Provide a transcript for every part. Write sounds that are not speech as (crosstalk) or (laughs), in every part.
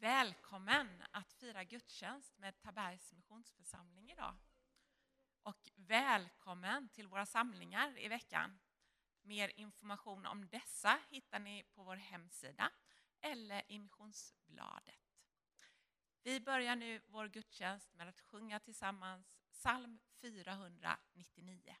Välkommen att fira gudstjänst med Tabergs missionsförsamling idag. Och välkommen till våra samlingar i veckan. Mer information om dessa hittar ni på vår hemsida eller i missionsbladet. Vi börjar nu vår gudstjänst med att sjunga tillsammans psalm 499.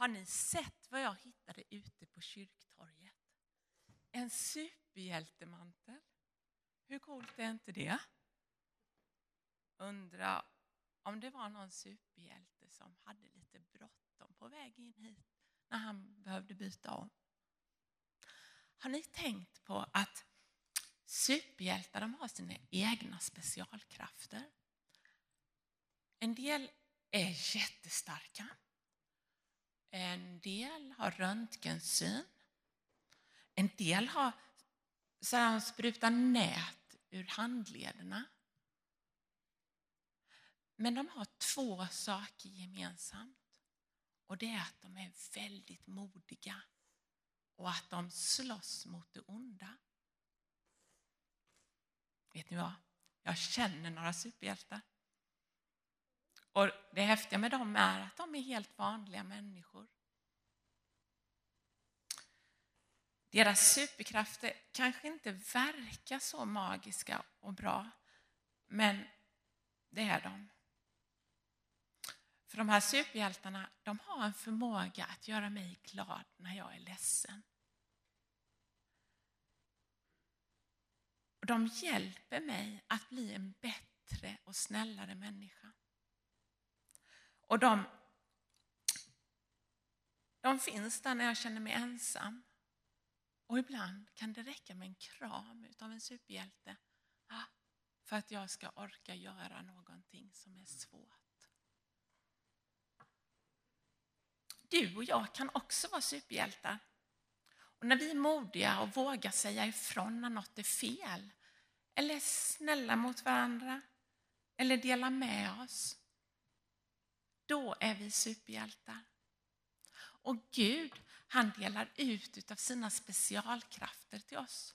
Har ni sett vad jag hittade ute på kyrktorget? En superhjältemantel. Hur coolt är inte det? Undra om det var någon superhjälte som hade lite bråttom på väg in hit när han behövde byta om. Har ni tänkt på att superhjältar de har sina egna specialkrafter? En del är jättestarka en del har röntgensyn. En del har så här, sprutar nät ur handlederna. Men de har två saker gemensamt. Och det är att de är väldigt modiga och att de slåss mot det onda. Vet ni vad? Jag känner några superhjältar. Och det häftiga med dem är att de är helt vanliga människor. Deras superkrafter kanske inte verkar så magiska och bra, men det är de. För de här superhjältarna, de har en förmåga att göra mig glad när jag är ledsen. Och de hjälper mig att bli en bättre och snällare människa. Och de, de finns där när jag känner mig ensam. Och ibland kan det räcka med en kram av en superhjälte ah, för att jag ska orka göra någonting som är svårt. Du och jag kan också vara superhjältar. Och när vi är modiga och vågar säga ifrån när något är fel, eller är snälla mot varandra, eller delar med oss, då är vi superhjältar. Och Gud, han delar ut utav sina specialkrafter till oss.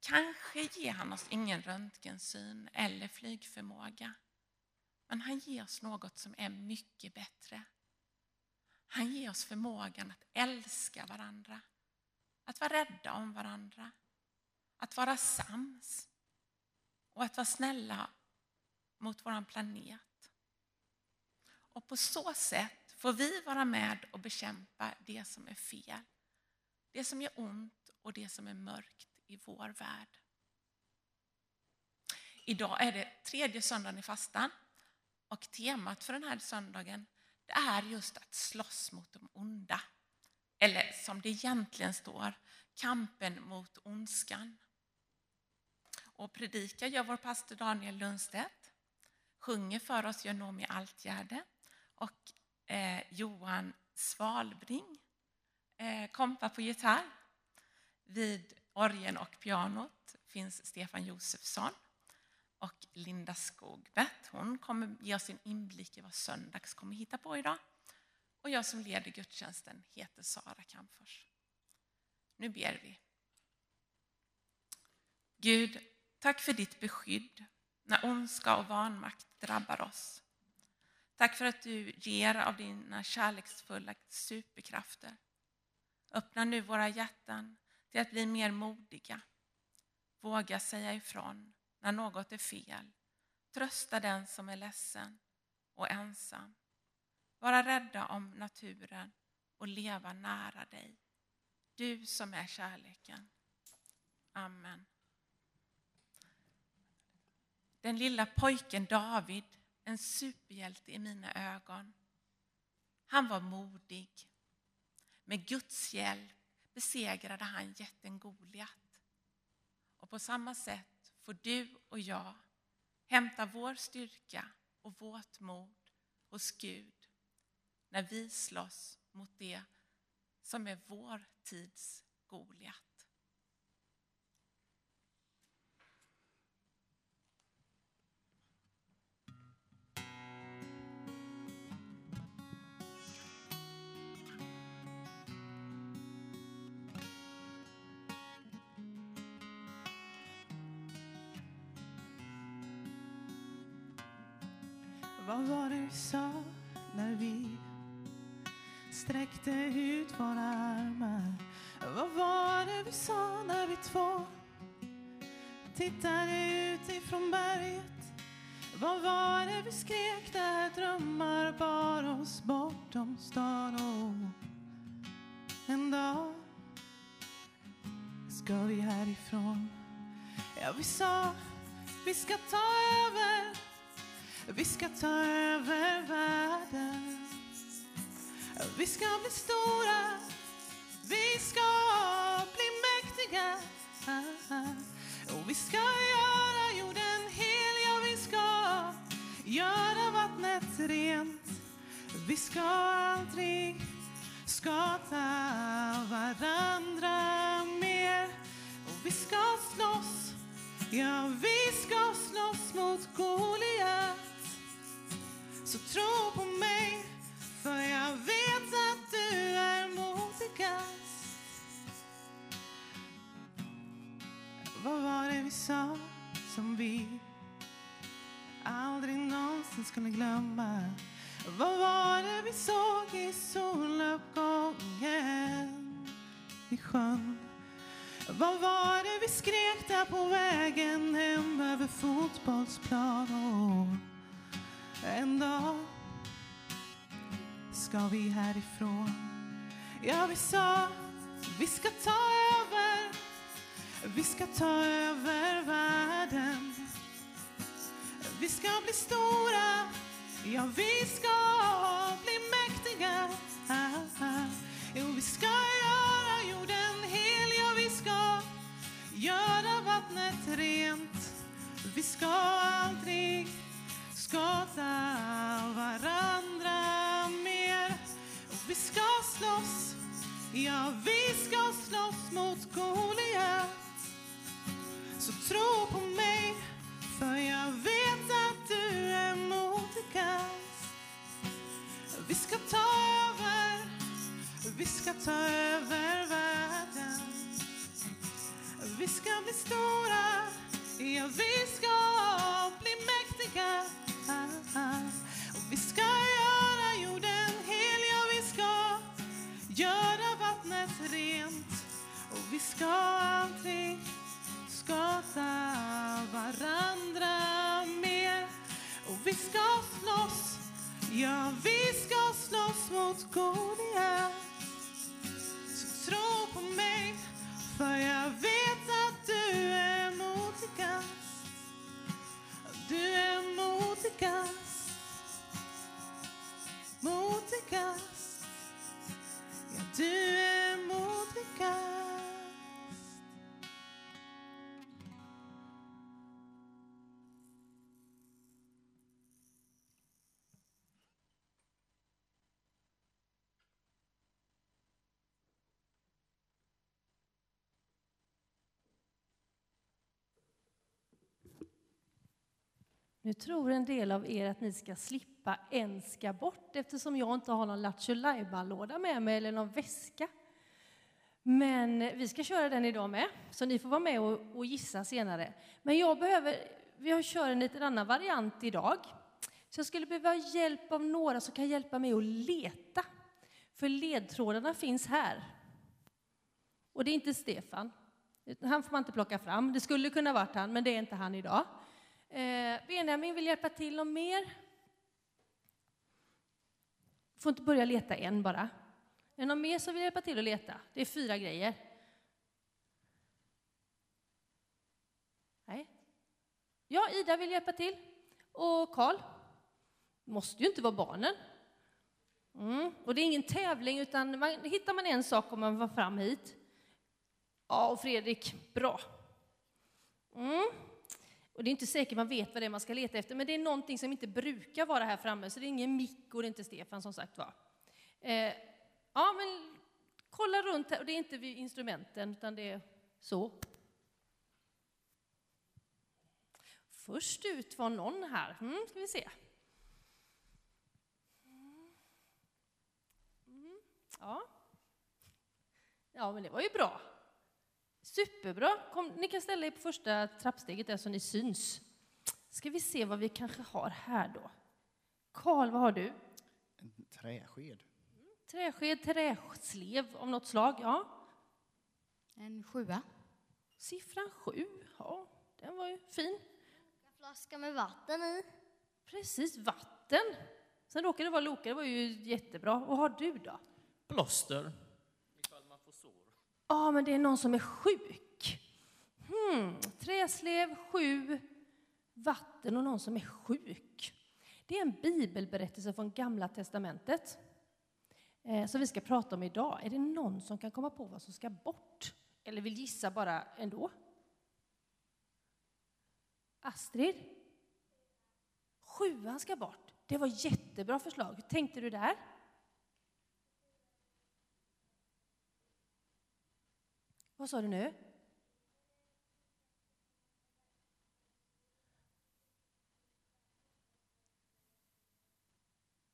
Kanske ger han oss ingen röntgensyn eller flygförmåga. Men han ger oss något som är mycket bättre. Han ger oss förmågan att älska varandra, att vara rädda om varandra, att vara sams och att vara snälla mot vår planet. Och på så sätt får vi vara med och bekämpa det som är fel, det som gör ont och det som är mörkt i vår värld. Idag är det tredje söndagen i fastan och temat för den här söndagen det är just att slåss mot de onda. Eller som det egentligen står, kampen mot ondskan. Och predikar gör vår pastor Daniel Lundstedt. Sjunger för oss gör Noomi Altgärde och eh, Johan Svalbring eh, kompar på gitarr. Vid orgeln och pianot finns Stefan Josefsson och Linda Skogbert. Hon kommer ge oss en inblick i vad söndags kommer hitta på idag. Och jag som leder gudstjänsten heter Sara Kamfors. Nu ber vi. Gud, tack för ditt beskydd när ondska och vanmakt drabbar oss. Tack för att du ger av dina kärleksfulla superkrafter. Öppna nu våra hjärtan till att bli mer modiga. Våga säga ifrån när något är fel. Trösta den som är ledsen och ensam. Vara rädda om naturen och leva nära dig. Du som är kärleken. Amen. Den lilla pojken David, en superhjälte i mina ögon. Han var modig. Med Guds hjälp besegrade han jätten Goliat. Och på samma sätt får du och jag hämta vår styrka och vårt mod hos Gud när vi slåss mot det som är vår tids Goliat. Vad var det vi sa när vi sträckte ut våra armar? Vad var det vi sa när vi två tittade ut ifrån berget? Vad var det vi skrek där drömmar bar oss bortom stan? Och en dag ska vi härifrån. Ja, vi sa vi ska ta över vi ska ta över världen. Vi ska bli stora. Vi ska bli mäktiga. Och vi ska göra jorden hel. Ja, vi ska göra vattnet rent. Vi ska aldrig skada varandra mer. Och vi ska slåss. Ja, vi ska slåss mot Goliat. Så tro på mig, för jag vet att du är modigast. Vad var det vi sa som vi aldrig någonsin skulle glömma? Vad var det vi såg i soluppgången i sjön? Vad var det vi skrek där på vägen hem över fotbollsplan? En dag ska vi härifrån. Ja, vi sa vi ska ta över, vi ska ta över världen. Vi ska bli stora, ja, vi ska bli mäktiga. Jo, vi ska göra jorden hel, ja, vi ska göra vattnet rent. Vi ska aldrig skada varandra mer. Och vi ska slåss, ja vi ska slåss mot Goliat. Så tro på mig, för jag vet att du är modigast. Vi ska ta över, vi ska ta över världen. Vi ska bli stora Ja, vi ska bli mäktiga och vi ska göra jorden hel. Ja, vi ska göra vattnet rent och vi ska aldrig skada varandra mer. Och vi ska slåss, ja, vi ska slåss mot Goliat. Så tro på mig för jag vet att du är modigast. Du är modigast. Modigast. Ja, du är modigast. Nu tror en del av er att ni ska slippa en ska bort eftersom jag inte har någon Lattjo låda med mig eller någon väska. Men vi ska köra den idag med, så ni får vara med och, och gissa senare. Men jag behöver, vi kör en lite annan variant idag. Så jag skulle behöva hjälp av några som kan hjälpa mig att leta. För ledtrådarna finns här. Och det är inte Stefan. Han får man inte plocka fram. Det skulle kunna varit han, men det är inte han idag. Eh, Benjamin vill hjälpa till om mer? Får inte börja leta än bara. Är det någon mer som vill hjälpa till att leta? Det är fyra grejer. Nej. Ja, Ida vill hjälpa till. Och Karl. Måste ju inte vara barnen. Mm. Och det är ingen tävling, utan man, hittar man en sak om man var fram hit. Ja, och Fredrik, bra. Mm. Och det är inte säkert man vet vad det är man ska leta efter, men det är någonting som inte brukar vara här framme, så det är ingen mick och det är inte Stefan som sagt var. Eh, ja, men kolla runt här, och det är inte vid instrumenten, utan det är så. Först ut var någon här, mm, ska vi se. Mm, ja. ja, men det var ju bra. Superbra. Kom, ni kan ställa er på första trappsteget där så ni syns. Ska vi se vad vi kanske har här då. Karl, vad har du? En träsked. Träsked, träslev av något slag, ja. En sjua. Siffran sju, ja, den var ju fin. En flaska med vatten i. Precis, vatten. Sen råkade det vara Loka, det var ju jättebra. Vad har du då? Plåster. Ifall man får sår. Ja, men det är någon som är sjuk. Hmm. Träslev, sju, vatten och någon som är sjuk. Det är en bibelberättelse från Gamla testamentet eh, som vi ska prata om idag. Är det någon som kan komma på vad som ska bort? Eller vill gissa bara ändå? Astrid? Sjuan ska bort. Det var jättebra förslag. Hur tänkte du där? Vad sa du nu?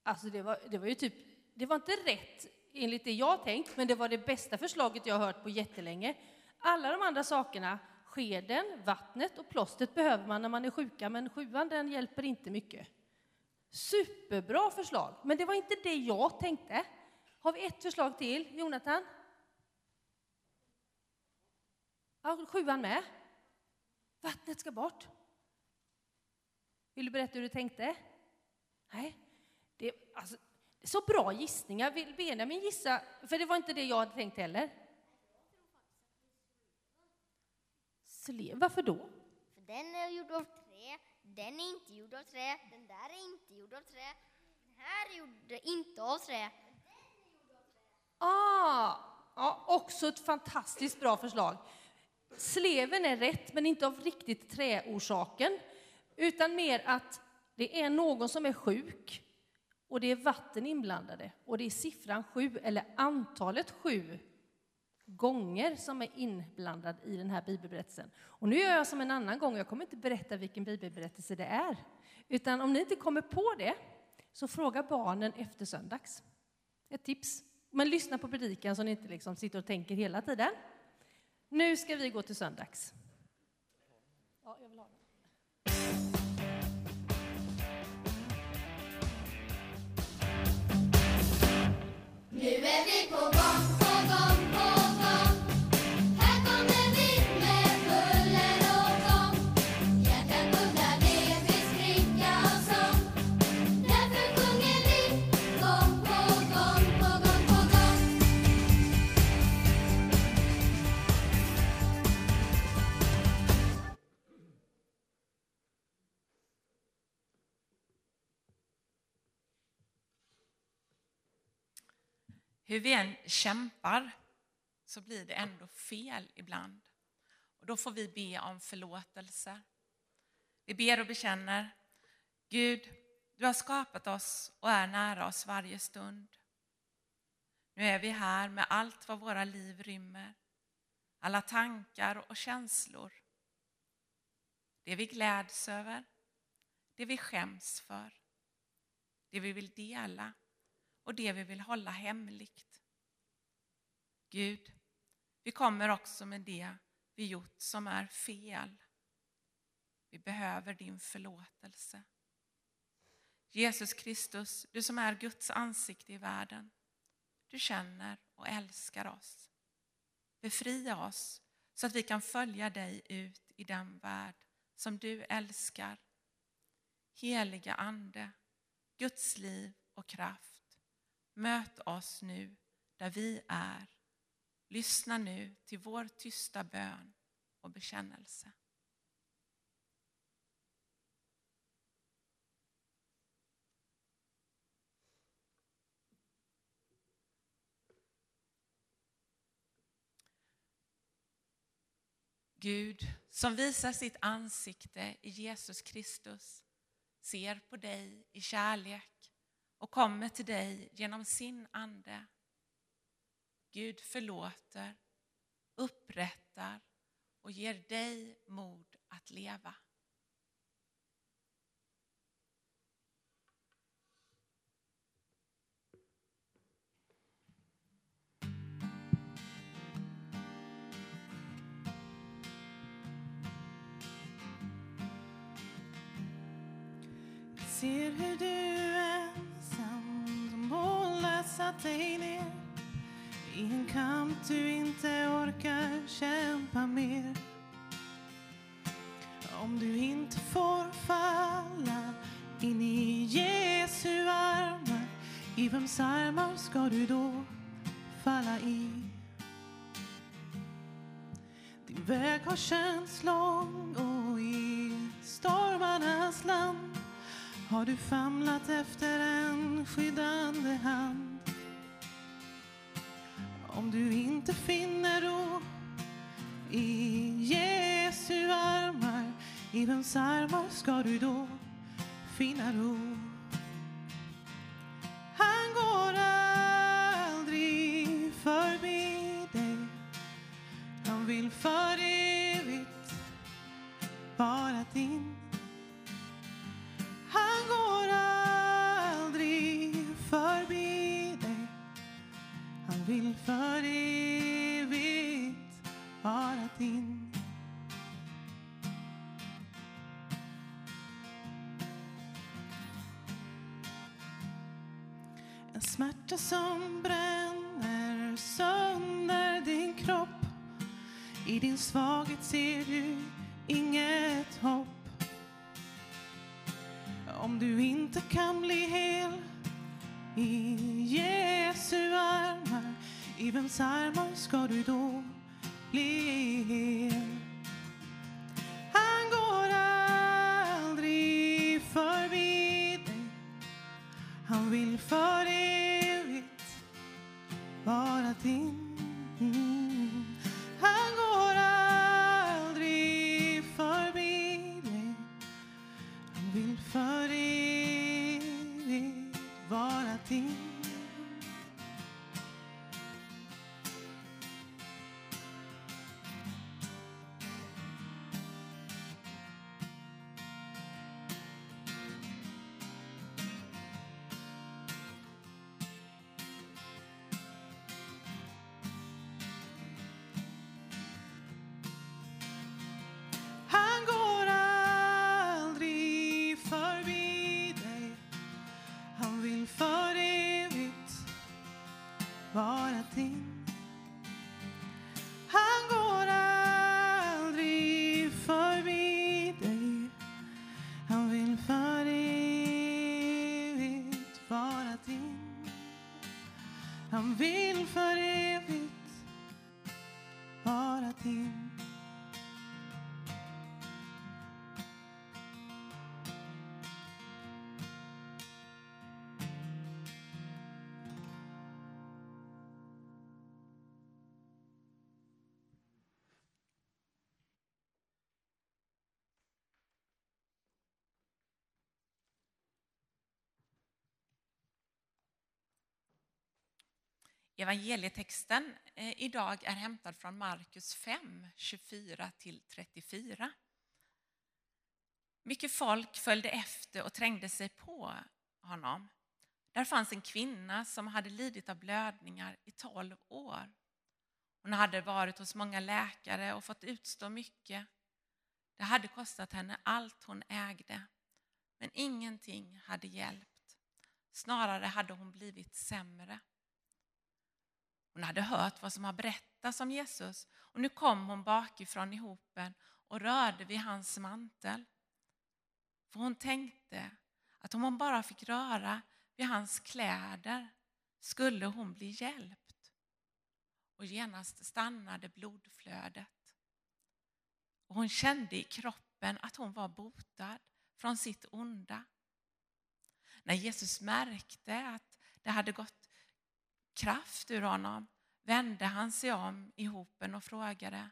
Alltså det var, det var ju typ, det var inte rätt enligt det jag tänkt, men det var det bästa förslaget jag har hört på jättelänge. Alla de andra sakerna, skeden, vattnet och plåstret behöver man när man är sjuka, men sjuan den hjälper inte mycket. Superbra förslag, men det var inte det jag tänkte. Har vi ett förslag till, Jonathan? Ja, sjuan med. Vattnet ska bort. Vill du berätta hur du tänkte? Nej. Det, alltså, så bra gissningar. Vill Benjamin gissa? För det var inte det jag hade tänkt heller. Varför då? För den är gjord av trä, den är inte gjord av trä, den där är inte gjord av trä, den här är gjord inte av trä. Ah, ja, också ett fantastiskt bra förslag. Sleven är rätt, men inte av riktigt träorsaken, utan mer att det är någon som är sjuk och det är vatten inblandade och det är siffran sju, eller antalet sju gånger som är inblandad i den här bibelberättelsen. Och nu gör jag som en annan gång, jag kommer inte berätta vilken bibelberättelse det är, utan om ni inte kommer på det så fråga barnen efter söndags. Ett tips. Men lyssna på predikan så ni inte liksom sitter och tänker hela tiden. Nu ska vi gå till söndags. Ja, jag vill ha den. Nu är vi på gång, på gång, hur vi än kämpar så blir det ändå fel ibland. Och då får vi be om förlåtelse. Vi ber och bekänner, Gud, du har skapat oss och är nära oss varje stund. Nu är vi här med allt vad våra liv rymmer, alla tankar och känslor. Det vi gläds över, det vi skäms för, det vi vill dela och det vi vill hålla hemligt. Gud, vi kommer också med det vi gjort som är fel. Vi behöver din förlåtelse. Jesus Kristus, du som är Guds ansikte i världen. Du känner och älskar oss. Befria oss så att vi kan följa dig ut i den värld som du älskar. Heliga Ande, Guds liv och kraft. Möt oss nu där vi är. Lyssna nu till vår tysta bön och bekännelse. Gud som visar sitt ansikte i Jesus Kristus ser på dig i kärlek och kommer till dig genom sin ande. Gud förlåter, upprättar och ger dig mod att leva. Ser hur du är pressat dig ner i en kamp du inte orkar kämpa mer. Om du inte får falla in i Jesu armar, i vems armar ska du då falla i? Din väg har känts lång och i stormarnas land har du famlat efter en skyddande hand. Om du inte finner ro i Jesu armar, i vems armar ska du då finna ro? Han går aldrig förbi dig. Han vill för evigt vara din. Smärta som bränner sönder din kropp. I din svaghet ser du inget hopp. Om du inte kan bli hel i Jesu armar, i vems armar ska du då bli hel? Han går aldrig förbi dig. Han vill för dig vara Evangelietexten eh, idag är hämtad från Markus 5, 24-34. Mycket folk följde efter och trängde sig på honom. Där fanns en kvinna som hade lidit av blödningar i tolv år. Hon hade varit hos många läkare och fått utstå mycket. Det hade kostat henne allt hon ägde, men ingenting hade hjälpt. Snarare hade hon blivit sämre. Hon hade hört vad som har berättats om Jesus och nu kom hon bakifrån i hopen och rörde vid hans mantel. För hon tänkte att om hon bara fick röra vid hans kläder skulle hon bli hjälpt. Och genast stannade blodflödet. Och hon kände i kroppen att hon var botad från sitt onda. När Jesus märkte att det hade gått kraft ur honom vände han sig om i hopen och frågade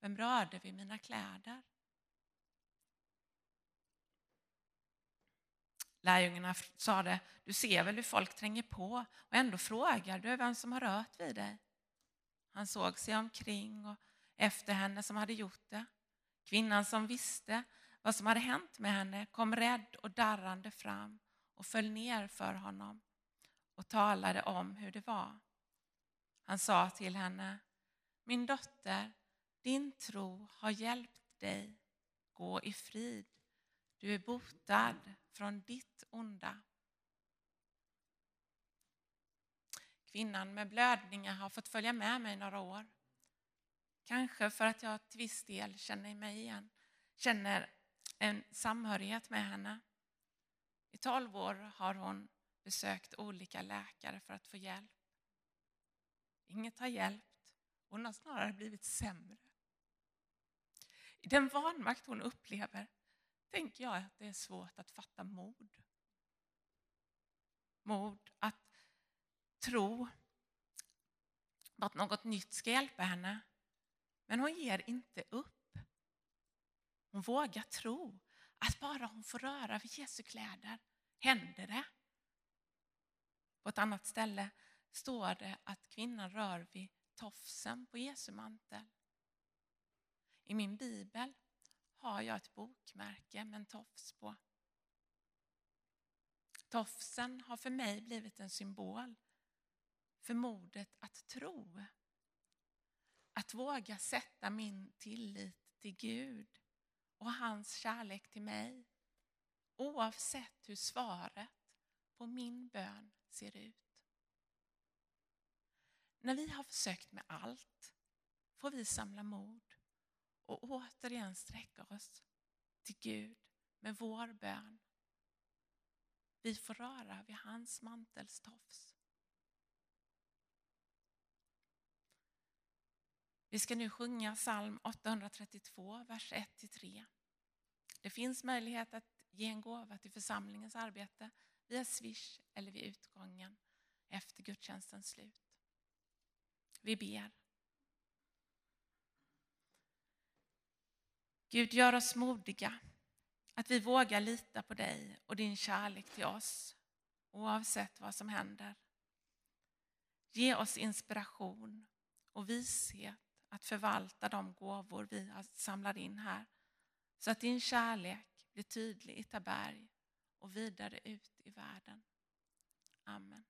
Vem rörde vid mina kläder? Lärjungarna sade, du ser väl hur folk tränger på och ändå frågar du vem som har rört vid dig. Han såg sig omkring och efter henne som hade gjort det. Kvinnan som visste vad som hade hänt med henne kom rädd och darrande fram och föll ner för honom och talade om hur det var. Han sa till henne, min dotter, din tro har hjälpt dig. Gå i frid. Du är botad från ditt onda. Kvinnan med blödningar har fått följa med mig några år. Kanske för att jag till viss del känner mig igen, känner en samhörighet med henne. I tolv år har hon besökt olika läkare för att få hjälp. Inget har hjälpt. Hon har snarare blivit sämre. I den vanmakt hon upplever tänker jag att det är svårt att fatta mod. Mod att tro att något nytt ska hjälpa henne. Men hon ger inte upp. Hon vågar tro att bara hon får röra vid Jesu kläder händer det. På ett annat ställe står det att kvinnan rör vid tofsen på Jesu mantel. I min bibel har jag ett bokmärke med en tofs på. Tofsen har för mig blivit en symbol för modet att tro. Att våga sätta min tillit till Gud och hans kärlek till mig oavsett hur svaret på min bön ser ut. När vi har försökt med allt får vi samla mod och återigen sträcka oss till Gud med vår bön. Vi får röra vid hans mantelstofs. Vi ska nu sjunga psalm 832, vers 1-3. Det finns möjlighet att ge en gåva till församlingens arbete via Swish eller vid utgången efter gudstjänstens slut. Vi ber. Gud, gör oss modiga. Att vi vågar lita på dig och din kärlek till oss oavsett vad som händer. Ge oss inspiration och vishet att förvalta de gåvor vi har samlat in här så att din kärlek blir tydlig i Taberg och vidare ut i världen. Amen.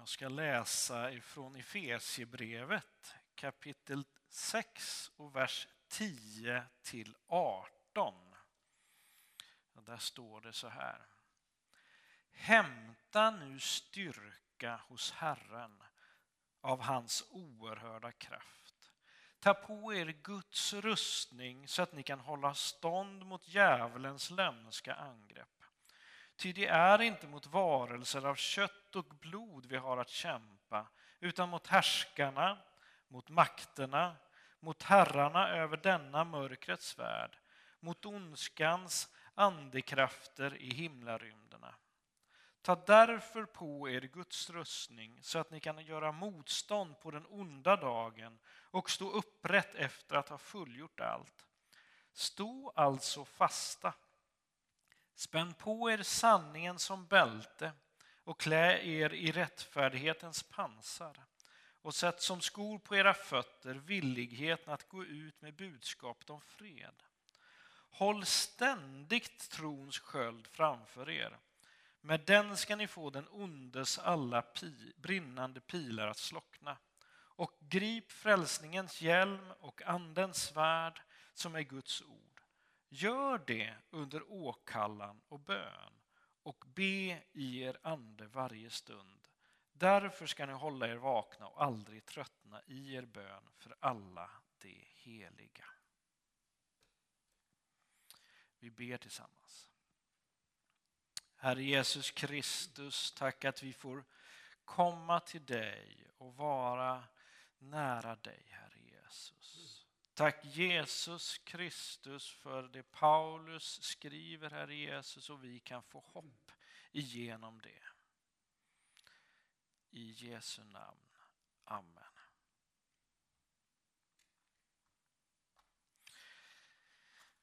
Jag ska läsa ifrån Efesiebrevet kapitel 6 och vers 10 till 18. Och där står det så här. Hämta nu styrka hos Herren av hans oerhörda kraft. Ta på er Guds rustning så att ni kan hålla stånd mot djävulens lömska angrepp. Ty det är inte mot varelser av kött och blod vi har att kämpa, utan mot härskarna, mot makterna, mot herrarna över denna mörkrets värld, mot ondskans andekrafter i himlarymderna. Ta därför på er Guds rustning så att ni kan göra motstånd på den onda dagen och stå upprätt efter att ha fullgjort allt. Stå alltså fasta. Spänn på er sanningen som bälte och klä er i rättfärdighetens pansar och sätt som skor på era fötter villigheten att gå ut med budskapet om fred. Håll ständigt trons sköld framför er. Med den ska ni få den ondes alla pi, brinnande pilar att slockna. Och grip frälsningens hjälm och andens svärd som är Guds ord. Gör det under åkallan och bön och be i er ande varje stund. Därför ska ni hålla er vakna och aldrig tröttna i er bön för alla de heliga. Vi ber tillsammans. Herre Jesus Kristus, tack att vi får komma till dig och vara nära dig, Herre Jesus. Tack Jesus Kristus för det Paulus skriver, Herre Jesus, och vi kan få hopp igenom det. I Jesu namn. Amen.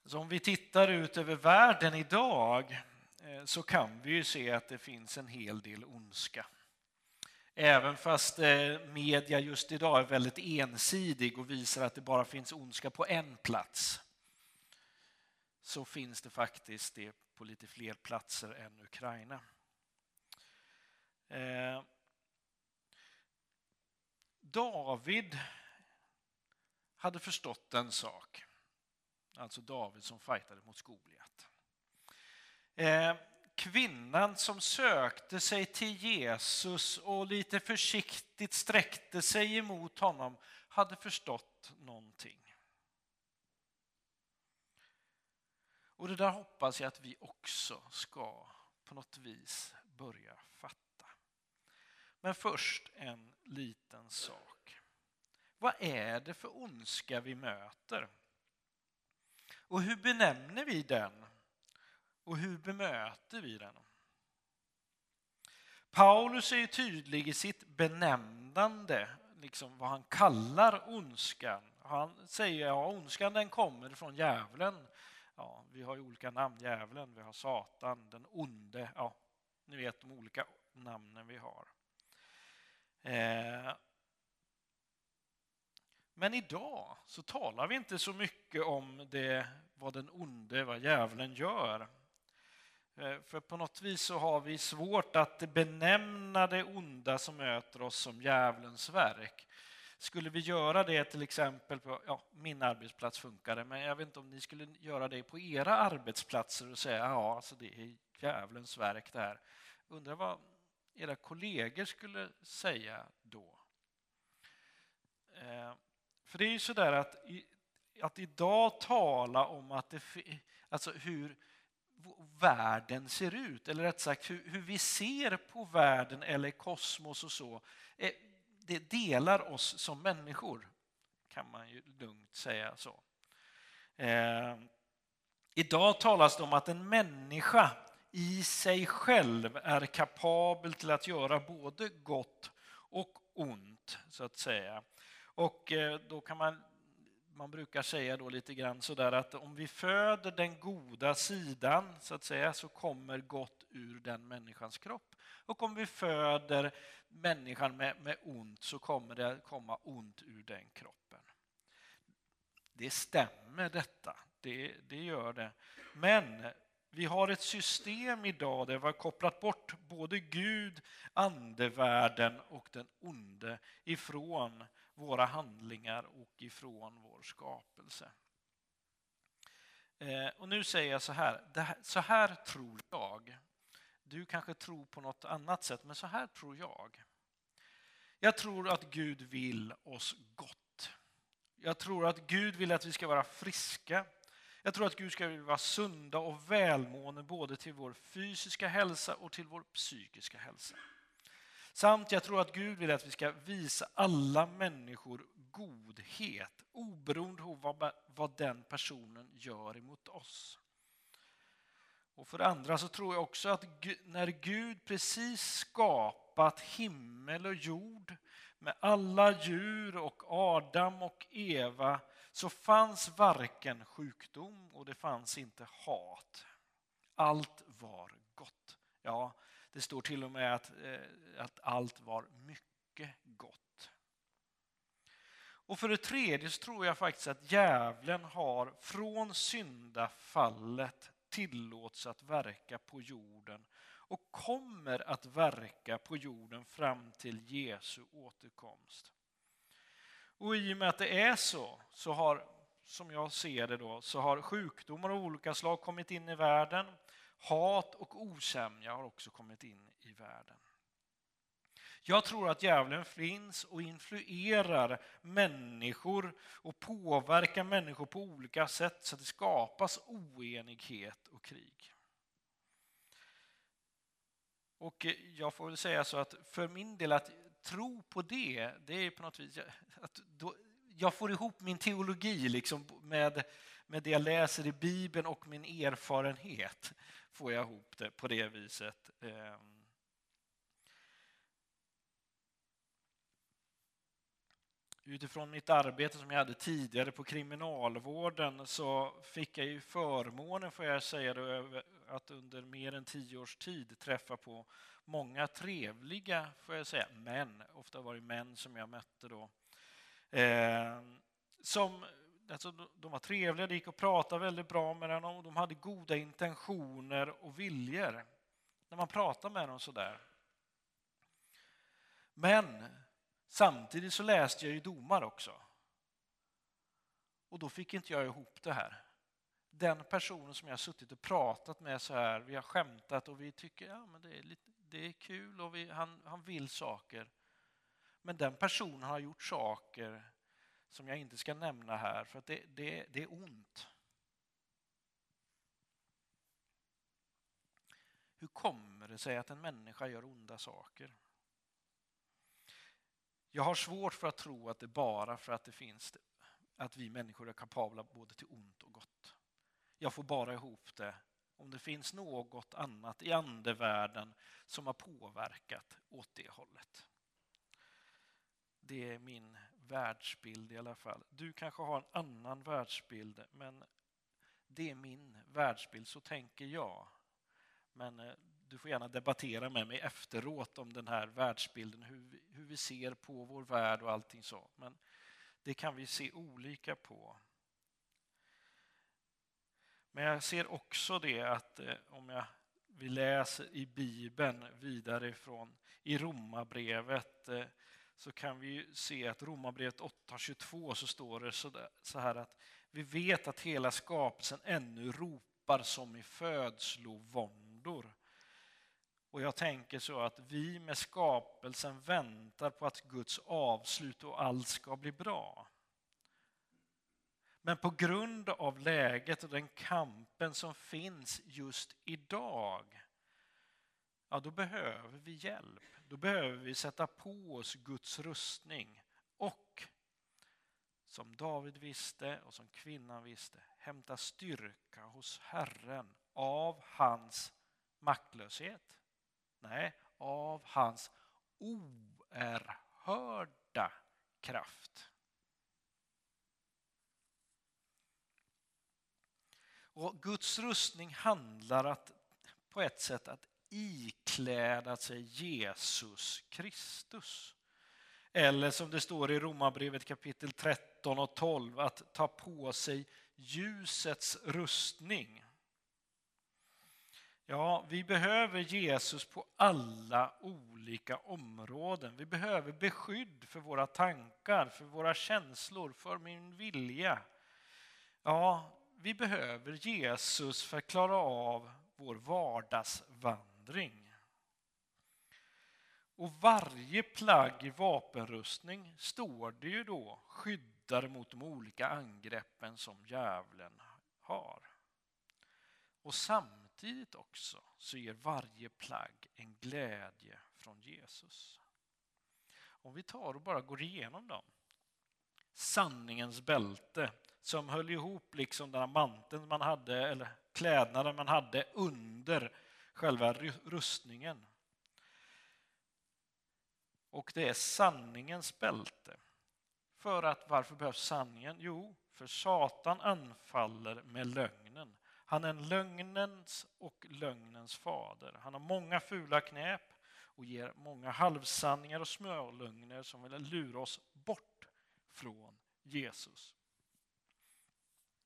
Så om vi tittar ut över världen idag eh, så kan vi ju se att det finns en hel del ondska. Även fast eh, media just idag är väldigt ensidig och visar att det bara finns ondska på en plats så finns det faktiskt det på lite fler platser än Ukraina. Eh, David hade förstått en sak. Alltså David som fightade mot Goliat. Eh, Kvinnan som sökte sig till Jesus och lite försiktigt sträckte sig emot honom hade förstått någonting. Och det där hoppas jag att vi också ska på något vis börja fatta. Men först en liten sak. Vad är det för ondska vi möter? Och hur benämner vi den? Och hur bemöter vi den? Paulus är tydlig i sitt benämnande, liksom vad han kallar ondskan. Han säger ja, ondskan den kommer från djävulen. Ja, vi har ju olika namn, djävulen, vi har Satan, den onde. Ja, ni vet de olika namnen vi har. Eh, men idag så talar vi inte så mycket om det, vad den onde, vad djävulen gör. Eh, för på något vis så har vi svårt att benämna det onda som möter oss som djävulens verk. Skulle vi göra det till exempel på ja, min arbetsplats funkar det, men jag vet inte om ni skulle göra det på era arbetsplatser och säga ja, alltså det är djävulens verk det här. Undrar vad era kollegor skulle säga då? Eh, för det är ju sådär att, att idag tala om att det, alltså hur världen ser ut, eller rätt sagt hur, hur vi ser på världen eller kosmos och så, eh, det delar oss som människor, kan man ju lugnt säga så. Eh, idag talas det om att en människa i sig själv är kapabel till att göra både gott och ont, så att säga. Och eh, då kan man, man brukar säga då lite grann sådär att om vi föder den goda sidan så att säga så kommer gott ur den människans kropp. Och om vi föder människan med, med ont så kommer det komma ont ur den kroppen. Det stämmer detta, det, det gör det. Men Vi har ett system idag där vi har kopplat bort både Gud, andevärlden och den onde ifrån våra handlingar och ifrån vår skapelse. Eh, och nu säger jag så här, här, så här tror jag. Du kanske tror på något annat sätt, men så här tror jag. Jag tror att Gud vill oss gott. Jag tror att Gud vill att vi ska vara friska. Jag tror att Gud ska vara sunda och välmående både till vår fysiska hälsa och till vår psykiska hälsa. Samt jag tror att Gud vill att vi ska visa alla människor godhet oberoende av vad, vad den personen gör emot oss. Och för det andra så tror jag också att när Gud precis skapat himmel och jord med alla djur och Adam och Eva så fanns varken sjukdom och det fanns inte hat. Allt var gott. Ja, det står till och med att, eh, att allt var mycket gott. Och för det tredje så tror jag faktiskt att djävulen har från syndafallet tillåts att verka på jorden och kommer att verka på jorden fram till Jesu återkomst. Och i och med att det är så, så har, som jag ser det då, så har sjukdomar av olika slag kommit in i världen. Hat och osämja har också kommit in i världen. Jag tror att djävulen finns och influerar människor och påverkar människor på olika sätt så att det skapas oenighet och krig. Och jag får väl säga så att för min del att tro på det, det är på något vis att då, jag får ihop min teologi liksom med, med det jag läser i Bibeln och min erfarenhet. Får jag ihop det på det viset. Ehm. Utifrån mitt arbete som jag hade tidigare på kriminalvården så fick jag ju förmånen, får jag säga, då, att under mer än tio års tid träffa på många trevliga, får jag säga, män. Ofta var det män som jag mötte då. Eh, som, alltså, de var trevliga, det gick att prata väldigt bra med dem och de hade goda intentioner och viljor när man pratar med dem sådär. Men samtidigt så läste jag ju domar också. Och då fick inte jag ihop det här. Den personen som jag suttit och pratat med så här, vi har skämtat och vi tycker ja, men det är, lite, det är kul och vi, han, han vill saker. Men den personen har gjort saker som jag inte ska nämna här för att det, det, det är ont. Hur kommer det sig att en människa gör onda saker? Jag har svårt för att tro att det bara för att det finns att vi människor är kapabla både till ont och gott. Jag får bara ihop det om det finns något annat i andevärlden som har påverkat åt det hållet. Det är min världsbild i alla fall. Du kanske har en annan världsbild, men det är min världsbild, så tänker jag. Men eh, du får gärna debattera med mig efteråt om den här världsbilden, hur vi, hur vi ser på vår värld och allting så. Men det kan vi se olika på. Men jag ser också det att eh, om jag, vi läser i Bibeln vidare ifrån i Romarbrevet eh, så kan vi se att Romarbrevet 8.22 så står det så här att vi vet att hela skapelsen ännu ropar som i födslovåndor. Och jag tänker så att vi med skapelsen väntar på att Guds avslut och allt ska bli bra. Men på grund av läget och den kampen som finns just idag, ja då behöver vi hjälp. Då behöver vi sätta på oss Guds rustning och som David visste och som kvinnan visste, hämta styrka hos Herren av hans maktlöshet. Nej, av hans oerhörda kraft. Och Guds rustning handlar att, på ett sätt att ikläda sig Jesus Kristus. Eller som det står i Romarbrevet kapitel 13 och 12, att ta på sig ljusets rustning. Ja, vi behöver Jesus på alla olika områden. Vi behöver beskydd för våra tankar, för våra känslor, för min vilja. Ja, vi behöver Jesus för att klara av vår vardagsvandring. Och varje plagg i vapenrustning står det ju då skyddar mot de olika angreppen som djävulen har. Och samtidigt också så ger varje plagg en glädje från Jesus. Om vi tar och bara går igenom dem. Sanningens bälte som höll ihop liksom den här manteln man hade, eller klädnaden man hade under själva rustningen. Och det är sanningens bälte. För att varför behövs sanningen? Jo, för Satan anfaller med lögnen. Han är lögnens och lögnens fader. Han har många fula knep och ger många halvsanningar och smörlögner som vill lura oss bort från Jesus.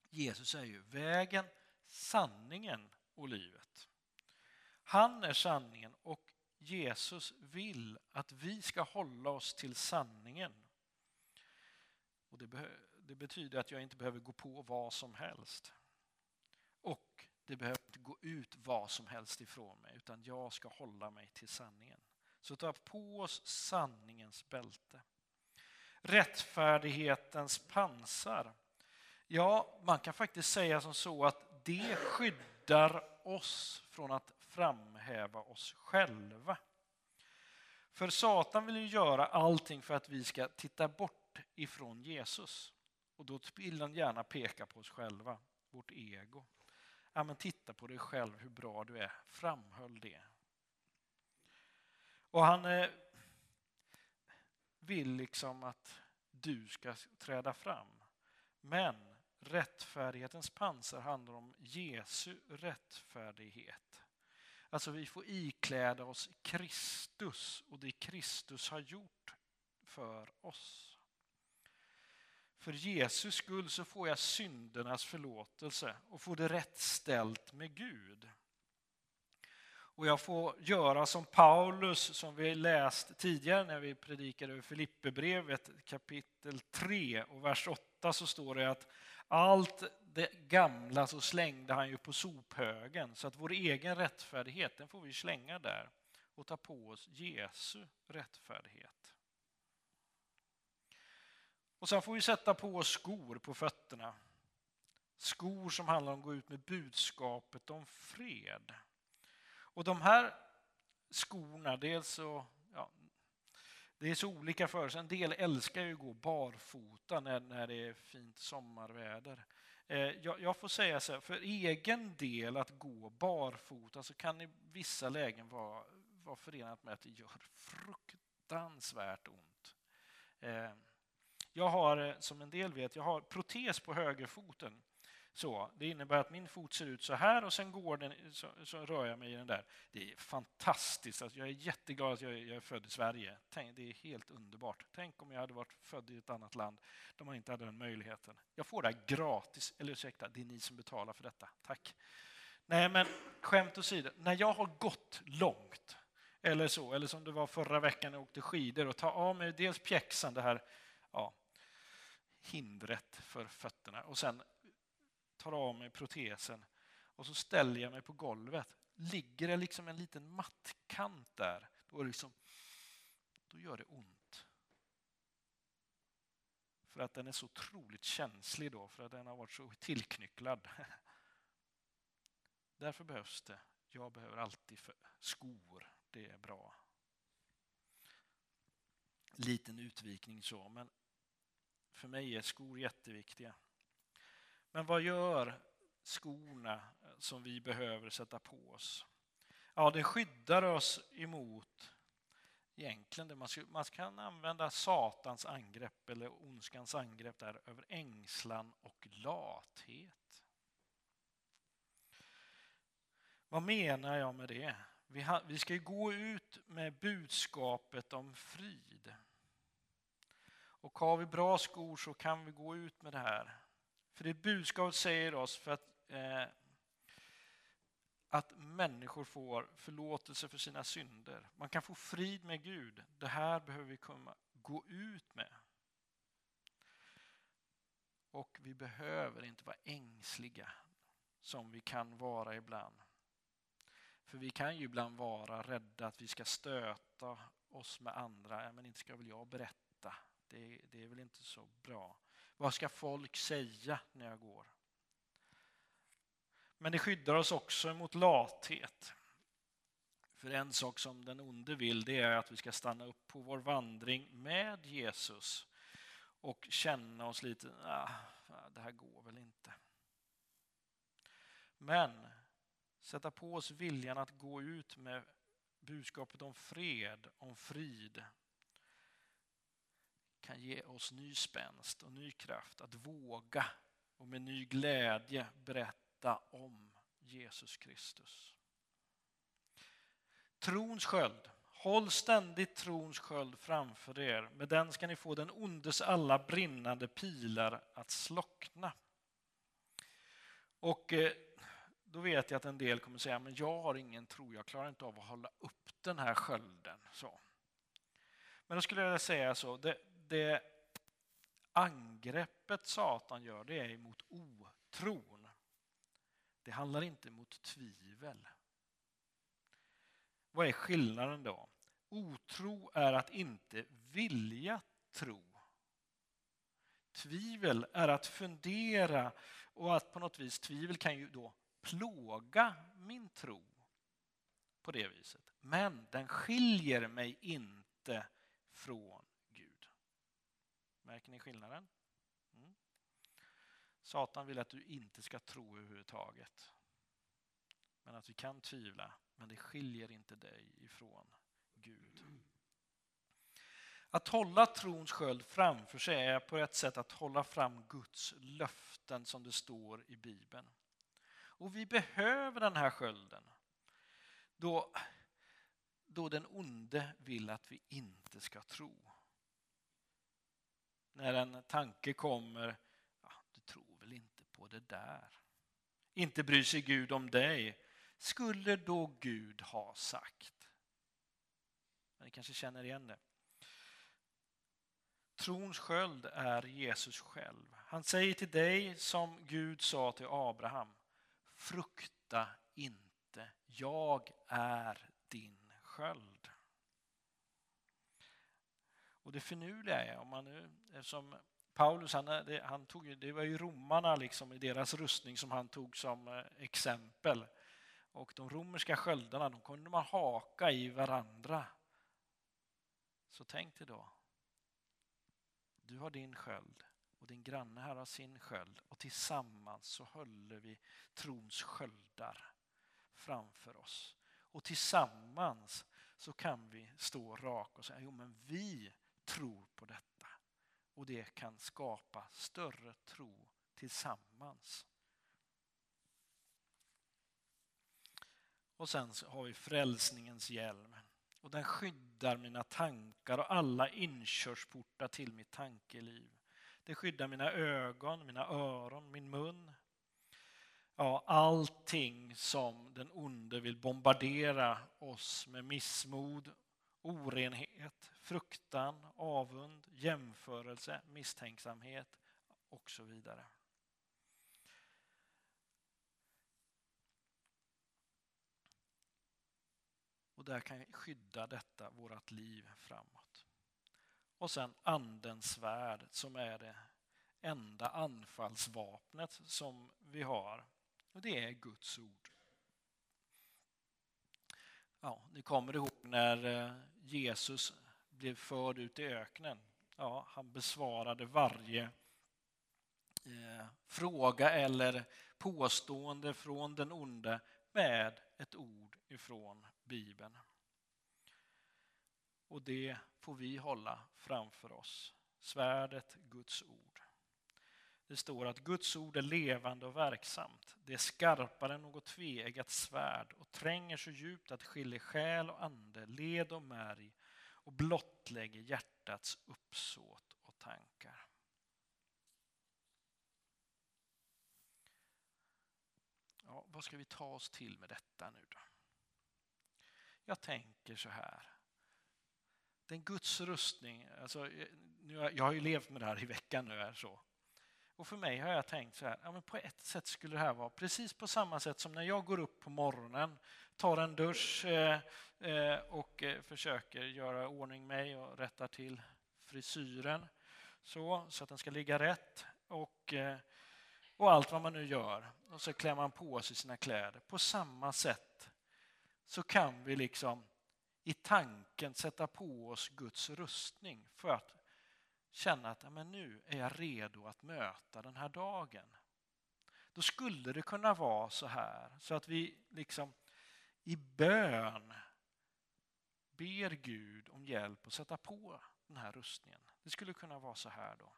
Jesus är ju vägen, sanningen och livet. Han är sanningen och Jesus vill att vi ska hålla oss till sanningen. Och det, det betyder att jag inte behöver gå på vad som helst. Och det behöver inte gå ut vad som helst ifrån mig utan jag ska hålla mig till sanningen. Så ta på oss sanningens bälte. Rättfärdighetens pansar. Ja, man kan faktiskt säga som så att det skyddar oss från att framhäva oss själva. För Satan vill ju göra allting för att vi ska titta bort ifrån Jesus. Och då vill han gärna peka på oss själva, vårt ego. Ja, men titta på dig själv, hur bra du är. Framhöll det. Och han eh, vill liksom att du ska träda fram. Men rättfärdighetens pansar handlar om Jesu rättfärdighet. Alltså vi får ikläda oss Kristus och det Kristus har gjort för oss. För Jesus skull så får jag syndernas förlåtelse och får det rätt ställt med Gud. Och jag får göra som Paulus, som vi läst tidigare när vi predikade över Filipperbrevet kapitel 3 och vers 8 så står det att allt det gamla så slängde han ju på sophögen så att vår egen rättfärdighet den får vi slänga där och ta på oss Jesu rättfärdighet. Och sen får vi sätta på oss skor på fötterna. Skor som handlar om att gå ut med budskapet om fred. Och de här skorna, dels så, ja, det är så olika för oss. En del älskar ju att gå barfota när, när det är fint sommarväder. Eh, jag, jag, får säga så här, för egen del att gå barfota så kan i vissa lägen vara, vara förenat med att det gör fruktansvärt ont. Eh, jag har, eh, som en del vet, jag har protes på högerfoten. Så, det innebär att min fot ser ut så här och sen går den, så, så rör jag mig i den där. Det är fantastiskt. Alltså jag är jätteglad att jag, jag är född i Sverige. Tänk, det är helt underbart. Tänk om jag hade varit född i ett annat land där man inte hade den möjligheten. Jag får det här gratis. Eller ursäkta, det är ni som betalar för detta. Tack. Nej, men skämt åsido. När jag har gått långt eller så, eller som det var förra veckan när jag åkte skidor och ta av mig dels pjäxan, det här ja, hindret för fötterna och sen tar av mig protesen och så ställer jag mig på golvet. Ligger det liksom en liten mattkant där, då, är det liksom, då gör det ont. För att den är så otroligt känslig då, för att den har varit så tillknycklad. (laughs) Därför behövs det. Jag behöver alltid skor. Det är bra. Liten utvikning så, men för mig är skor jätteviktiga. Men vad gör skorna som vi behöver sätta på oss? Ja, det skyddar oss emot egentligen det man, man kan använda Satans angrepp eller ondskans angrepp där över ängslan och lathet. Vad menar jag med det? Vi, ha, vi ska gå ut med budskapet om frid. Och har vi bra skor så kan vi gå ut med det här. För det budskapet säger oss för att eh, att människor får förlåtelse för sina synder. Man kan få frid med Gud. Det här behöver vi komma, gå ut med. Och vi behöver inte vara ängsliga som vi kan vara ibland. För vi kan ju ibland vara rädda att vi ska stöta oss med andra. Men inte ska väl jag berätta. Det, det är väl inte så bra. Vad ska folk säga när jag går? Men det skyddar oss också mot lathet. För en sak som den onde vill det är att vi ska stanna upp på vår vandring med Jesus och känna oss lite, ah, det här går väl inte. Men sätta på oss viljan att gå ut med budskapet om fred, om frid kan ge oss ny spänst och ny kraft att våga och med ny glädje berätta om Jesus Kristus. Trons sköld. Håll ständigt trons sköld framför er. Med den ska ni få den ondes alla brinnande pilar att slockna. Och eh, då vet jag att en del kommer säga, men jag har ingen tro, jag klarar inte av att hålla upp den här skölden. Så. Men då skulle jag vilja säga så, det, det angreppet Satan gör, det är mot otron. Det handlar inte mot tvivel. Vad är skillnaden då? Otro är att inte vilja tro. Tvivel är att fundera och att på något vis tvivel kan ju då plåga min tro på det viset. Men den skiljer mig inte från Märker ni skillnaden? Mm. Satan vill att du inte ska tro överhuvudtaget. Men att vi kan tvivla, men det skiljer inte dig ifrån Gud. Att hålla trons sköld framför sig är på ett sätt att hålla fram Guds löften som det står i Bibeln. Och vi behöver den här skölden då, då den onde vill att vi inte ska tro. När en tanke kommer, ja, du tror väl inte på det där. Inte bryr sig Gud om dig. Skulle då Gud ha sagt? Men ni kanske känner igen det. Trons sköld är Jesus själv. Han säger till dig som Gud sa till Abraham. Frukta inte, jag är din sköld. Och det finurliga är, om man nu, eftersom Paulus, han, det, han tog, det var ju romarna liksom i deras rustning som han tog som eh, exempel. Och de romerska sköldarna, de kunde man haka i varandra. Så tänk dig då, du har din sköld och din granne här har sin sköld och tillsammans så håller vi trons sköldar framför oss. Och tillsammans så kan vi stå raka och säga, jo men vi tror på detta. Och det kan skapa större tro tillsammans. Och sen har vi frälsningens hjälm. Och den skyddar mina tankar och alla inkörsportar till mitt tankeliv. Det skyddar mina ögon, mina öron, min mun. Ja, allting som den onde vill bombardera oss med missmod, orenhet, fruktan, avund, jämförelse, misstänksamhet och så vidare. Och där kan skydda detta vårt liv framåt. Och sen andens svärd som är det enda anfallsvapnet som vi har. Och det är Guds ord. Ja, ni kommer ihåg när eh, Jesus blev förd ut i öknen. Ja, han besvarade varje eh, fråga eller påstående från den onde med ett ord ifrån Bibeln. Och det får vi hålla framför oss. Svärdet, Guds ord. Det står att Guds ord är levande och verksamt. Det är skarpare än något tveeggat svärd och tränger så djupt att skiljer själ och ande, led och märg och blottlägger hjärtats uppsåt och tankar. Ja, vad ska vi ta oss till med detta nu då? Jag tänker så här. Den Guds rustning, alltså, nu har, jag har ju levt med det här i veckan nu. Är så. Och för mig har jag tänkt så här, ja, men på ett sätt skulle det här vara precis på samma sätt som när jag går upp på morgonen, tar en dusch eh, eh, och eh, försöker göra ordning mig och rätta till frisyren så, så att den ska ligga rätt. Och, eh, och allt vad man nu gör. Och så klär man på sig sina kläder. På samma sätt så kan vi liksom i tanken sätta på oss Guds rustning för att känna att ja, men nu är jag redo att möta den här dagen. Då skulle det kunna vara så här så att vi liksom i bön ber Gud om hjälp att sätta på den här rustningen. Det skulle kunna vara så här då.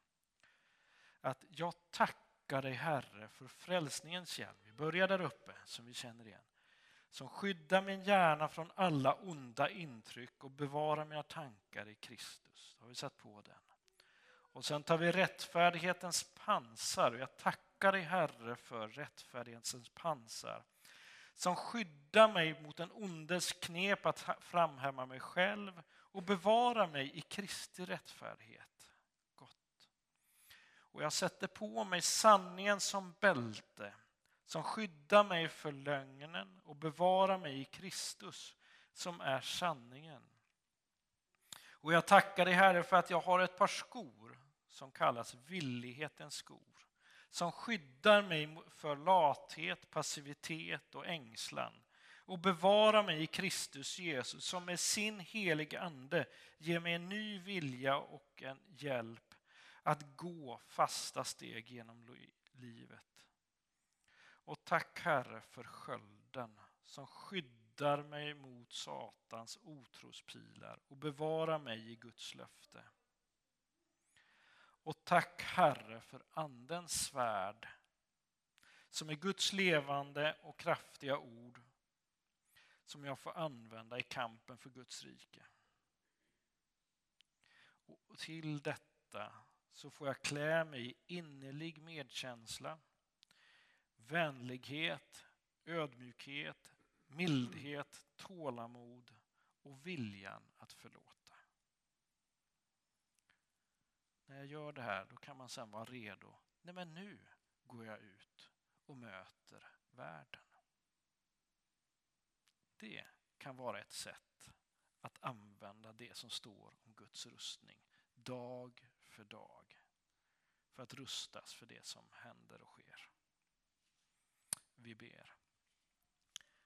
Att jag tackar dig Herre för frälsningens hjälp. Vi börjar där uppe som vi känner igen. Som skyddar min hjärna från alla onda intryck och bevarar mina tankar i Kristus. Då har vi satt på den. Och sen tar vi rättfärdighetens pansar. Och jag tackar dig Herre för rättfärdighetens pansar som skyddar mig mot den ondes knep att framhäva mig själv och bevara mig i Kristi rättfärdighet. Gott. Och jag sätter på mig sanningen som bälte som skyddar mig för lögnen och bevarar mig i Kristus som är sanningen. Och jag tackar dig Herre för att jag har ett par skor som kallas villighetens skor som skyddar mig för lathet, passivitet och ängslan och bevarar mig i Kristus Jesus som med sin heliga Ande ger mig en ny vilja och en hjälp att gå fasta steg genom livet. Och tack Herre för skölden som skyddar mig mot Satans otrospilar och bevarar mig i Guds löfte. Och tack Herre för Andens svärd som är Guds levande och kraftiga ord som jag får använda i kampen för Guds rike. Och till detta så får jag klä mig i innerlig medkänsla, vänlighet, ödmjukhet, mildhet, tålamod och viljan att förlåta. När jag gör det här då kan man sen vara redo. Nej men nu går jag ut och möter världen. Det kan vara ett sätt att använda det som står om Guds rustning dag för dag för att rustas för det som händer och sker. Vi ber.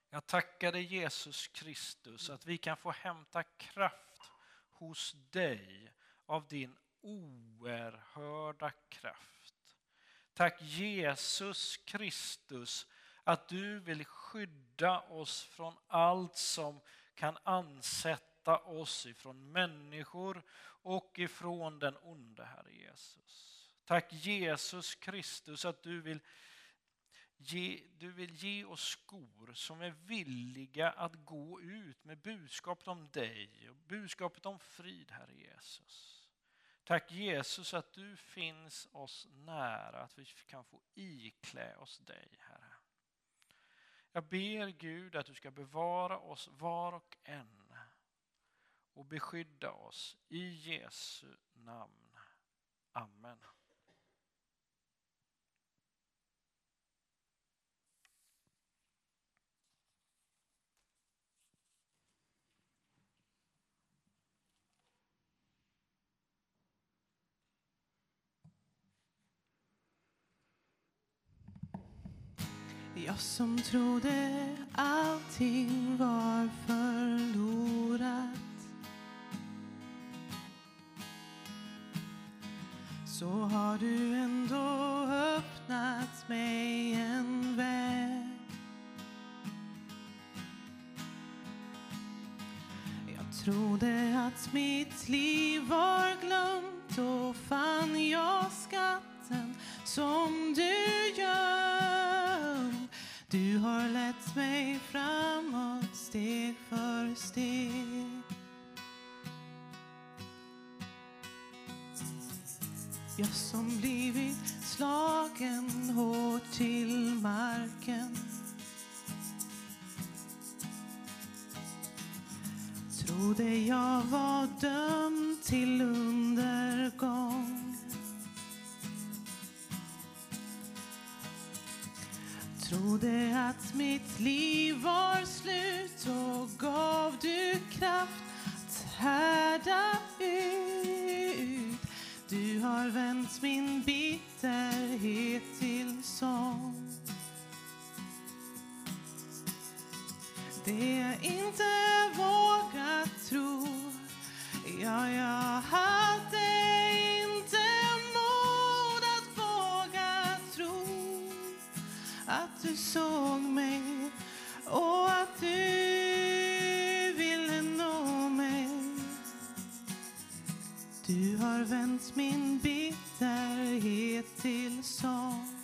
Jag tackar dig Jesus Kristus att vi kan få hämta kraft hos dig av din oerhörda kraft. Tack Jesus Kristus att du vill skydda oss från allt som kan ansätta oss ifrån människor och ifrån den onde Herre Jesus. Tack Jesus Kristus att du vill Ge, du vill ge oss skor som är villiga att gå ut med budskapet om dig och budskapet om frid, Herre Jesus. Tack Jesus att du finns oss nära, att vi kan få iklä oss dig, Herre. Jag ber Gud att du ska bevara oss var och en och beskydda oss i Jesu namn. Amen. Jag som trodde allting var förlorat. Så har du ändå öppnat mig en väg. Jag trodde att mitt liv var glömt då fann jag skatten som du gör. Du har lett mig framåt steg för steg. Jag som blivit slagen hårt till marken. Trodde jag var dömd till undergång. Trodde att mitt liv var slut och gav du kraft att härda ut. Du har vänt min bitterhet till sång. Det jag inte vågat tro Ja, jag hade att du såg mig och att du ville nå mig. Du har vänt min bitterhet till sång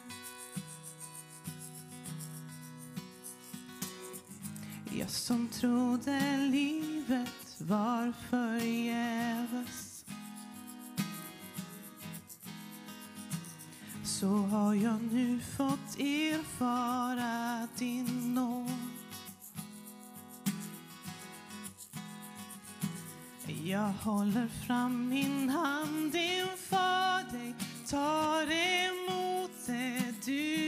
Jag som trodde livet var förgäves. Så har jag nu fått erfara din nåd. Jag håller fram min hand inför dig, tar emot det du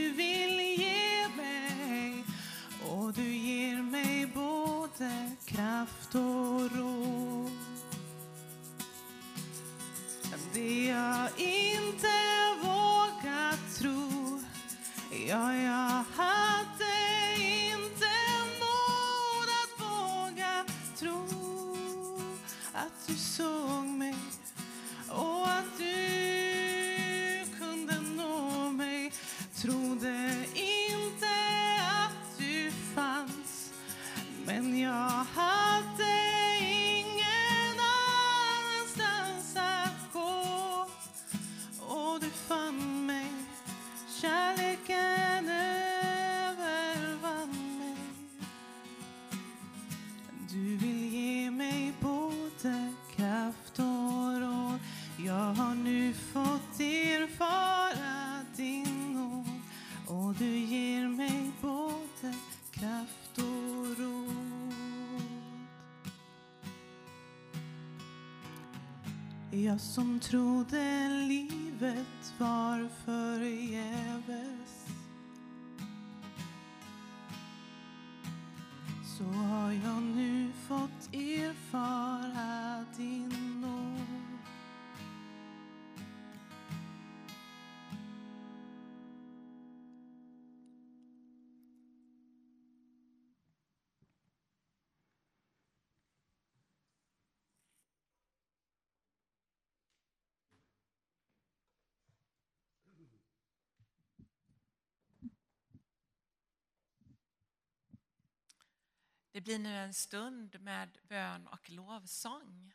Det blir nu en stund med bön och lovsång.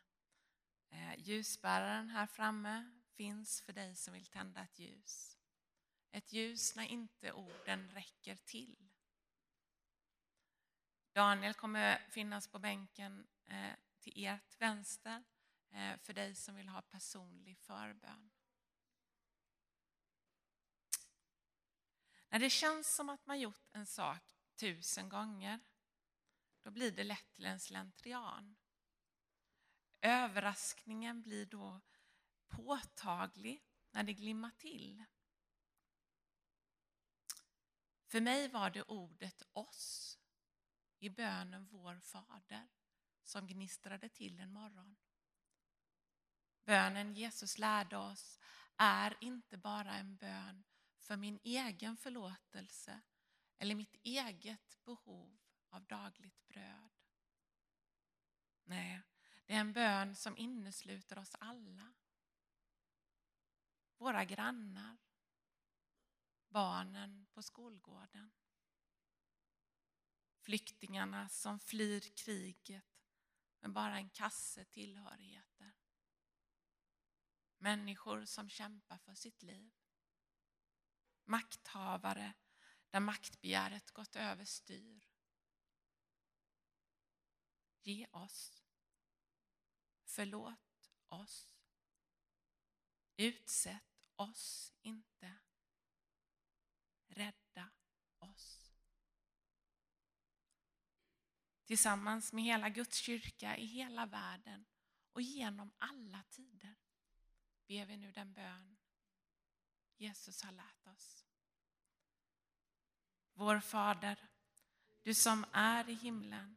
Eh, ljusbäraren här framme finns för dig som vill tända ett ljus. Ett ljus när inte orden räcker till. Daniel kommer finnas på bänken eh, till ert vänster eh, för dig som vill ha personlig förbön. När det känns som att man gjort en sak tusen gånger då blir det lätt till en slentrian. Överraskningen blir då påtaglig när det glimmar till. För mig var det ordet oss i bönen Vår Fader som gnistrade till en morgon. Bönen Jesus lärde oss är inte bara en bön för min egen förlåtelse eller mitt eget behov av dagligt bröd. Nej, det är en bön som innesluter oss alla. Våra grannar, barnen på skolgården, flyktingarna som flyr kriget med bara en kasse tillhörigheter. Människor som kämpar för sitt liv. Makthavare där maktbegäret gått över styr. Ge oss. Förlåt oss. Utsätt oss inte. Rädda oss. tillsammans med hela Guds kyrka i hela världen och genom alla tider ber vi nu den bön Jesus har lärt oss. Vår Fader, du som är i himlen.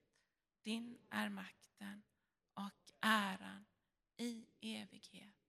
din är makten och äran i evighet.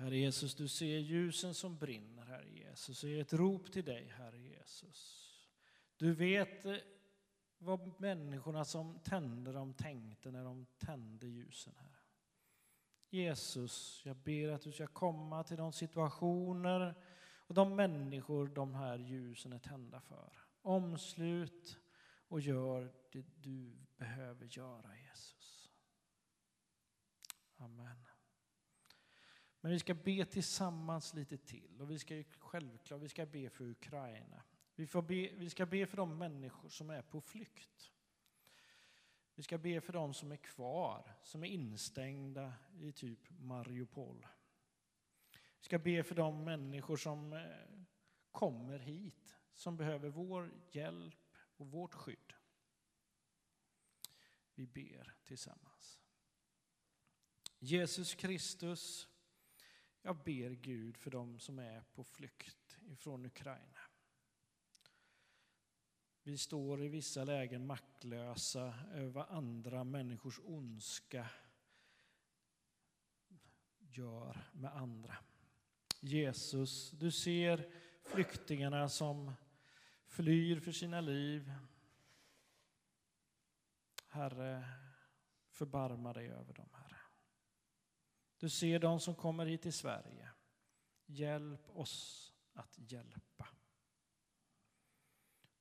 Herre Jesus, du ser ljusen som brinner, Herre Jesus. Och ett rop till dig, Herre Jesus. Du vet eh, vad människorna som tände dem tänkte när de tände ljusen, Herre. Jesus, jag ber att du ska komma till de situationer och de människor de här ljusen är tända för. Omslut och gör det du behöver göra, Jesus. Amen. Men vi ska be tillsammans lite till och vi ska självklart vi ska be för Ukraina. Vi, får be, vi ska be för de människor som är på flykt. Vi ska be för de som är kvar, som är instängda i typ Mariupol. Vi ska be för de människor som eh, kommer hit, som behöver vår hjälp och vårt skydd. Vi ber tillsammans. Jesus Kristus, jag ber Gud för dem som är på flykt ifrån Ukraina. Vi står i vissa lägen maktlösa över vad andra människors ondska gör med andra. Jesus, du ser flyktingarna som flyr för sina liv. Herre, förbarma dig över dem, Herre. Du ser de som kommer hit till Sverige. Hjälp oss att hjälpa.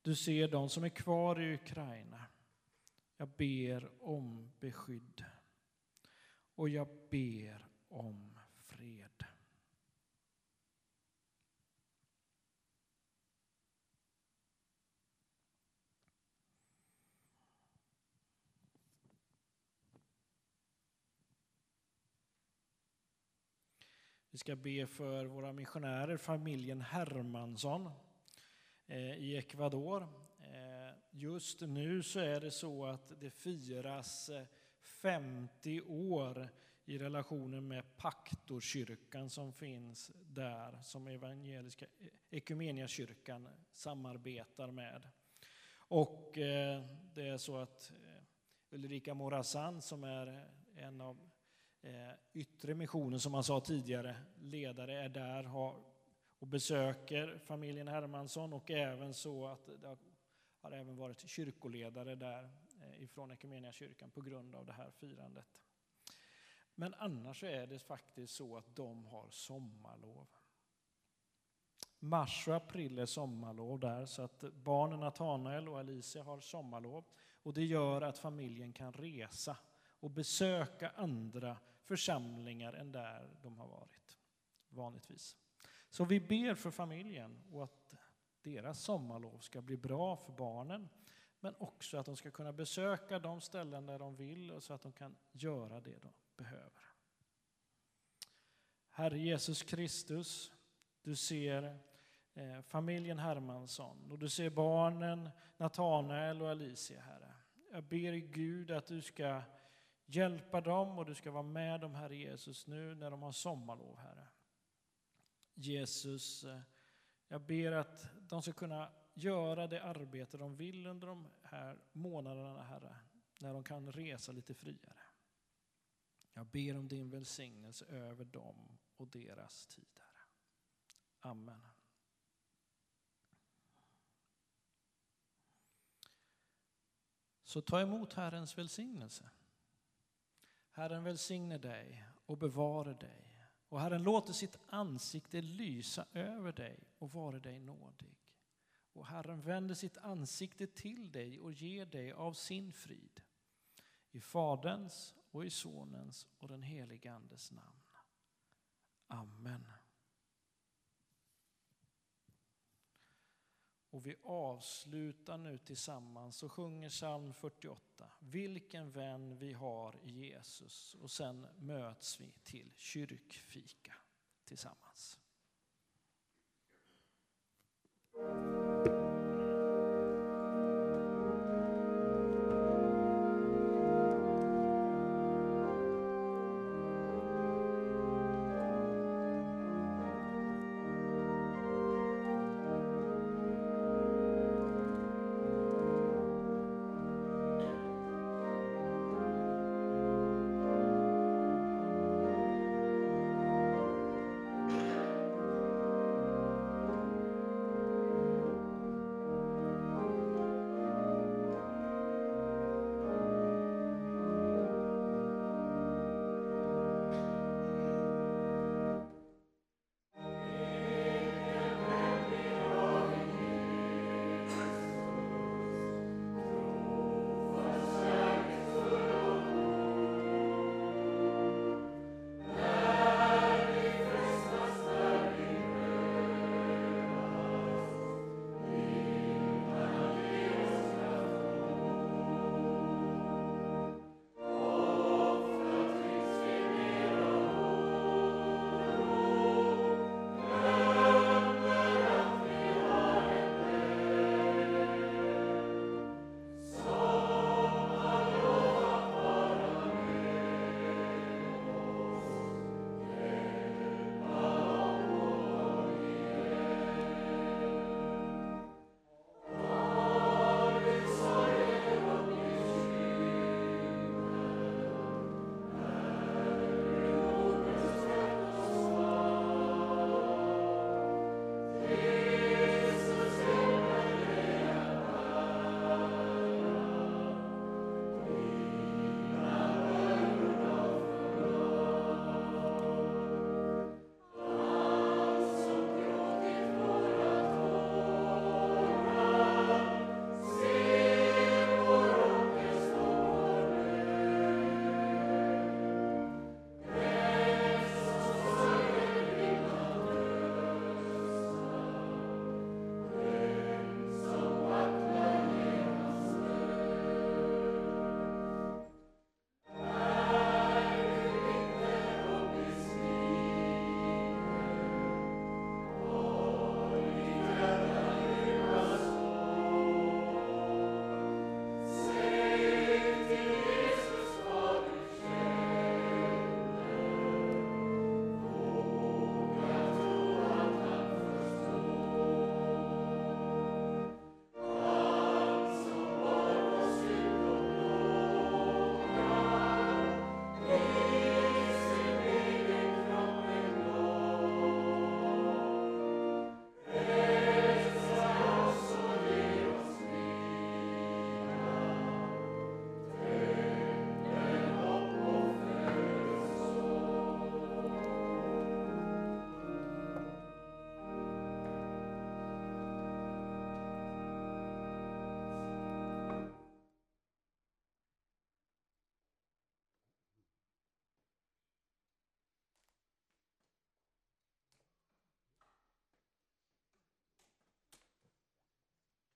Du ser de som är kvar i Ukraina. Jag ber om beskydd. Och jag ber om fred. Vi ska be för våra missionärer, familjen Hermansson eh, i Ecuador. Eh, just nu så är det så att det firas eh, 50 år i relationen med Paktorkyrkan som finns där, som evangeliska Ekumeniakyrkan samarbetar med. Och det är så att Ulrika Morazan som är en av Eh, yttre missionen, som man sa tidigare, ledare är där och besöker familjen Hermansson och även så att det har, även varit kyrkoledare där eh, ifrån kyrkan på grund av det här firandet. Men annars är det faktiskt så att de har sommarlov. Mars och april är sommarlov där, så att barnen Natanael och Alicia har sommarlov. Och det gör att familjen kan resa och besöka andra församlingar än där de har varit vanligtvis. Så vi ber för familjen och att deras sommarlov ska bli bra för barnen, men också att de ska kunna besöka de ställen där de vill och så att de kan göra det de behöver. Herre Jesus Kristus, du ser eh, familjen Hermansson och du ser barnen Natanael och Alicia, Herre. Jag ber Gud att du ska hjälpa dem och du ska vara med dem, Herre Jesus, nu när de har sommarlov, Herre. Jesus, eh, jag ber att de ska kunna göra det arbete de vill under de här månaderna, Herre, när de kan resa lite friare. Jag ber om din välsignelse över dem och deras tid, Herre. Amen. Så ta emot Herrens välsignelse. Herren välsigne dig och bevare dig. Och Herren låter sitt ansikte lysa över dig och vara dig nådig. Och Herren vänder sitt ansikte till dig och ger dig av sin frid. I Faderns och i Sonens och den helige Andes namn. Amen. Och vi avslutar nu tillsammans och sjunger psalm 48. Vilken vän vi har i Jesus. Och sen möts vi till kyrkfika tillsammans.